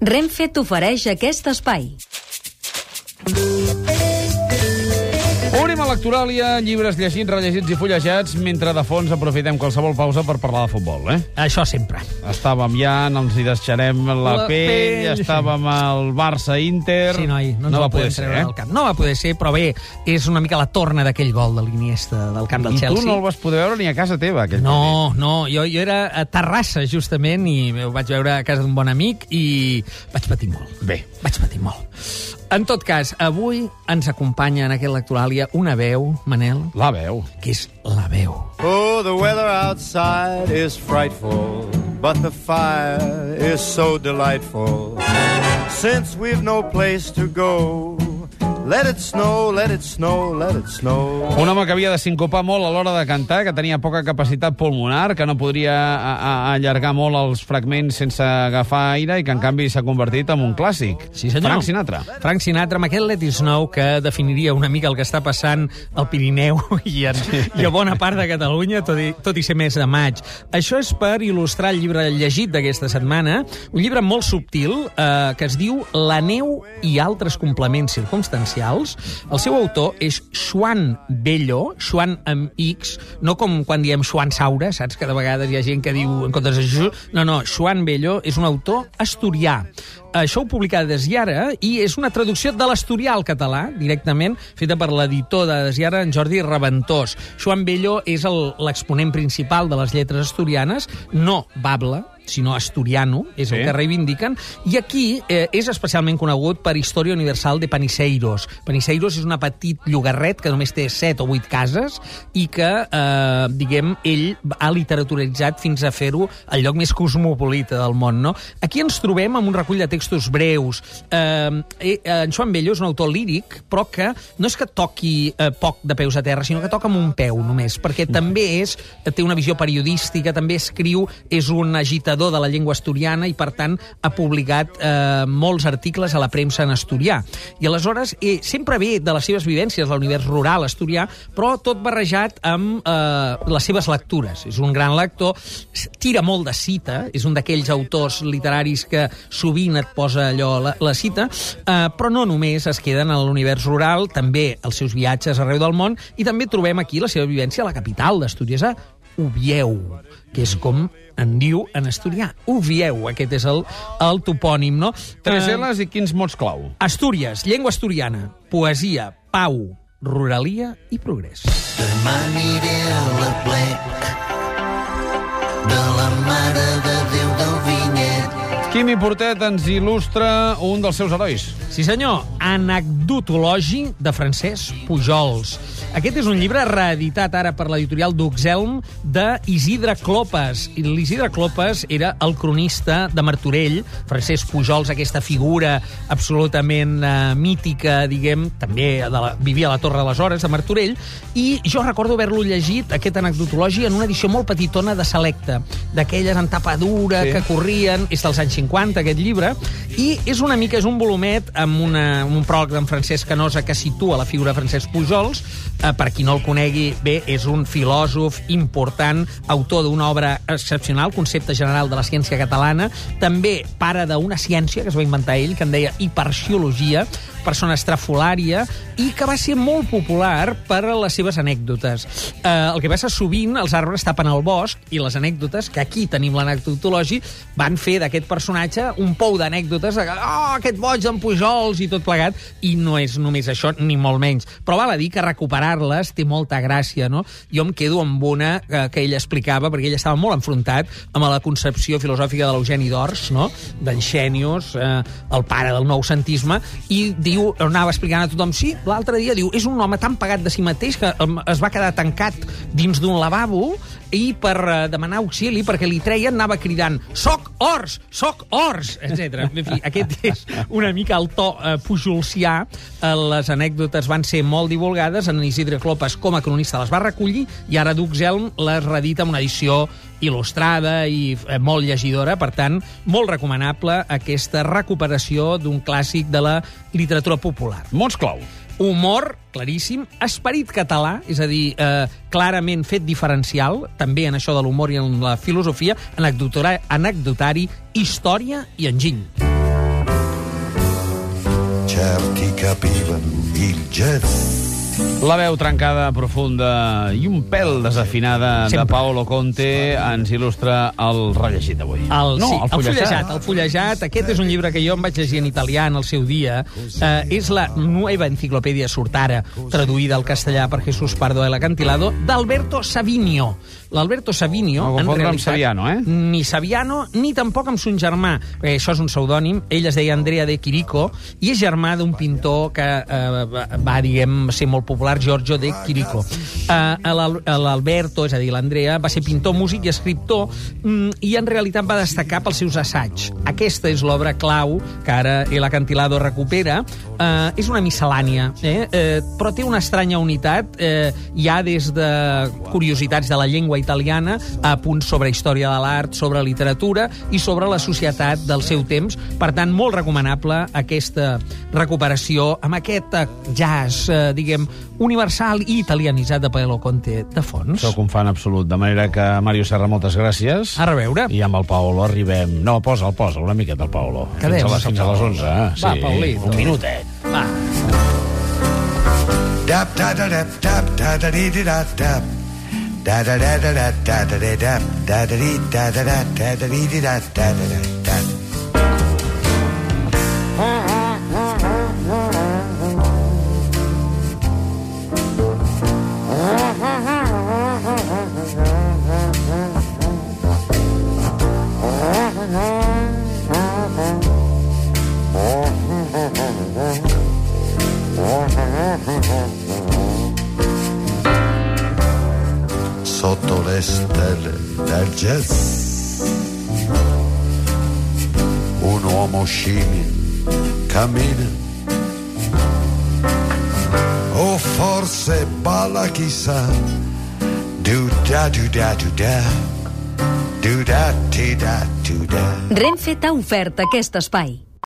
Renfe t'ofereix aquest espai. Obrim a l'actuàlia, llibres llegits, rellegits i fullejats, mentre de fons aprofitem qualsevol pausa per parlar de futbol, eh? Això sempre. Estàvem ja, ens hi deixarem la, La pell, pell, estàvem al Barça-Inter... Sí, noi, no, ens no va poder ser, eh? del camp. No va poder ser, però bé, és una mica la torna d'aquell gol de l'Iniesta del camp del I Chelsea. tu no el vas poder veure ni a casa teva, aquell No, no, jo, jo era a Terrassa, justament, i ho vaig veure a casa d'un bon amic i vaig patir molt. Bé, Vaig patir molt. En tot cas, avui ens acompanya en aquest Lectoràlia una veu, Manel, la veu. que és la veu. Oh, the weather outside is frightful, but the fire is so delightful. Since we've no place to go, let it snow, let it snow, let it snow. Un home que havia de sincopar molt a l'hora de cantar, que tenia poca capacitat pulmonar, que no podria a, a, allargar molt els fragments sense agafar aire i que, en canvi, s'ha convertit en un clàssic. Sí, senyor. Frank Sinatra. Frank Sinatra, amb aquest Let It Snow, que definiria una mica el que està passant al Pirineu i, en, i a bona part de Catalunya, tot i, tot i ser mes de maig. Això és per il·lustrar el llibre llegit d'aquesta setmana, un llibre molt subtil eh, que es diu La neu i altres complements circumstancials. El seu autor és Joan Bello, Joan amb X, no com quan diem Joan Saura, saps que de vegades hi ha gent que diu en comptes de. No, no, Joan Bello és un autor asturià. Això ho publica Desiara i és una traducció de l'asturià al català, directament, feta per l'editor de Desiara, en Jordi Reventós. Joan Bello és l'exponent principal de les lletres asturianes, no bable, sinó asturiano, és Sí. el que reivindiquen, i aquí eh, és especialment conegut per Història Universal de Paniseiros. Paniseiros és una petit llogarret que només té 7 o 8 cases i que, eh, diguem, ell ha literaturitzat fins a fer-ho el lloc més cosmopolita del món, no? Aquí ens trobem amb un recull de textos breus. Eh, eh, en Joan Bello és un autor líric, però que no és que toqui eh, poc de peus a terra, sinó que toca amb un peu només, perquè també és, té una visió periodística, també escriu, és un agitador de la llengua asturiana i, per tant, ha publicat eh, molts articles a la premsa en asturià. I aleshores, eh, sempre ve de les seves vivències, l'univers rural asturià, però tot barrejat amb eh, les seves lectures. És un gran lector, tira molt de cita, és un d'aquells autors literaris que sovint et posa allò la, la cita, eh, però no només es queden en l'univers rural, també els seus viatges arreu del món, i també trobem aquí la seva vivència a la capital d'Astúries, a Ubieu, que és com en diu en asturià. Ubieu, aquest és el, el topònim, no? Tres Eh, L's i quins mots clau? Astúries, llengua asturiana, poesia, pau, ruralia i progrés. Demà aniré a la plec de la Mare Quimi Portet ens il·lustra un dels seus herois. Sí, senyor. Anecdotologi de Francesc Pujols. Aquest és un llibre reeditat ara per l'editorial Duxelm d'Isidre Clopes. I L'Isidre Clopes era el cronista de Martorell. Francesc Pujols, aquesta figura absolutament eh, mítica, diguem, també de la, vivia a la Torre de les Hores, de Martorell, i jo recordo haver-lo llegit, aquest anecdotologi, en una edició molt petitona de Selecta, d'aquelles en tapa dura Sí. que corrien, és dels anys 50, aquest llibre, i és una mica, és un volumet amb, una, amb un pròleg d'en Francesc Canosa que situa la figura de Francesc Pujols. Eh, per qui no el conegui, bé, és un filòsof important, autor d'una obra excepcional, Concepte General de la Ciència Catalana, també pare d'una ciència que es va inventar ell, que en deia hiperciologia, persona estrafolària, i que va ser molt popular per les seves anècdotes. Eh, el que passa sovint, els arbres tapen el bosc, i les anècdotes, que aquí tenim l'anecdotologi, van fer d'aquest personatge un pou d'anècdotes de oh, aquest boig d'en Pujols i tot plegat, i no és només això, ni molt menys. Però val a dir que recuperar-les té molta gràcia, no? Jo em quedo amb una eh, que ell explicava, perquè ell estava molt enfrontat amb la concepció filosòfica de l'Eugeni d'Ors, no? d'en Xènius, eh, el pare del noucentisme, i diu, anava explicant a tothom, sí, l'altre dia diu, és un home tan pagat de si mateix que es va quedar tancat dins d'un lavabo i per eh, demanar auxili, perquè li treien, anava cridant «Soc Ors! Soc Ors!» etc. En fi, aquest és una mica el to eh, pujolcià. Eh, les anècdotes van ser molt divulgades, en Isidre Clopes com a cronista les va recollir i ara Duxelm les redita en una edició il·lustrada i eh, molt llegidora, per tant, molt recomanable aquesta recuperació d'un clàssic de la literatura popular. Mots clau. Humor, claríssim. Esperit català, és a dir, eh, clarament fet diferencial, també en això de l'humor i en la filosofia, anecdotari, anecdotari història i enginy. certi capivano il jazz. La veu trencada, profunda i un pèl desafinada de Sempre. Paolo Conte ens il·lustra el rellegit d'avui. El, no, sí, el el fullejat. fullejat. El fullejat. Aquest és un llibre que jo em vaig llegir en italià en el seu dia. Eh, és la Nueva Enciclopedia Surtara, traduïda al castellà per Jesús Pardo de l'Acantilado, d'Alberto Savinio. L'Alberto Savinio, No confondre amb realitat... Saviano, eh? Ni Saviano, ni tampoc amb son germà. Perquè això és un pseudònim. Ell es deia Andrea de Quirico i és germà d'un pintor que eh, va, diguem, ser molt popular, Giorgio de Quirico. Eh, l'Al- L'Alberto, és a dir, l'Andrea, va ser pintor, músic i escriptor mm, i en realitat va destacar pels seus assaigs. Aquesta és l'obra clau que ara El Acantilado recupera. Eh, és una miscel·lània, eh? Eh, però té una estranya unitat. Eh, hi ha des de curiositats de la llengua italiana a punts sobre història de l'art, sobre literatura i sobre la societat del seu temps. Per tant, molt recomanable aquesta recuperació amb aquest eh, jazz, eh, diguem, universal i italianitzat de Paolo Conte de fons. Soc un fan absolut, de manera que, Mario Serra, moltes gràcies. A reveure. I amb el Paolo arribem... No, posa, el posa, una miqueta, el Paolo. Quedem. Fins a les, fins a les 11, eh? Va, Paulito. Un minutet. Va. Dap da da dap dap da da dee dee da dap. Da da da da da da da da da da da da da da da dee dee da da da da da. Sotto le stelle del jazz. Un uomo scimmia cammina. O forse balla chissà. Do da do da do da. Do da ti da do da. Renfe t'ha ofert aquest espai.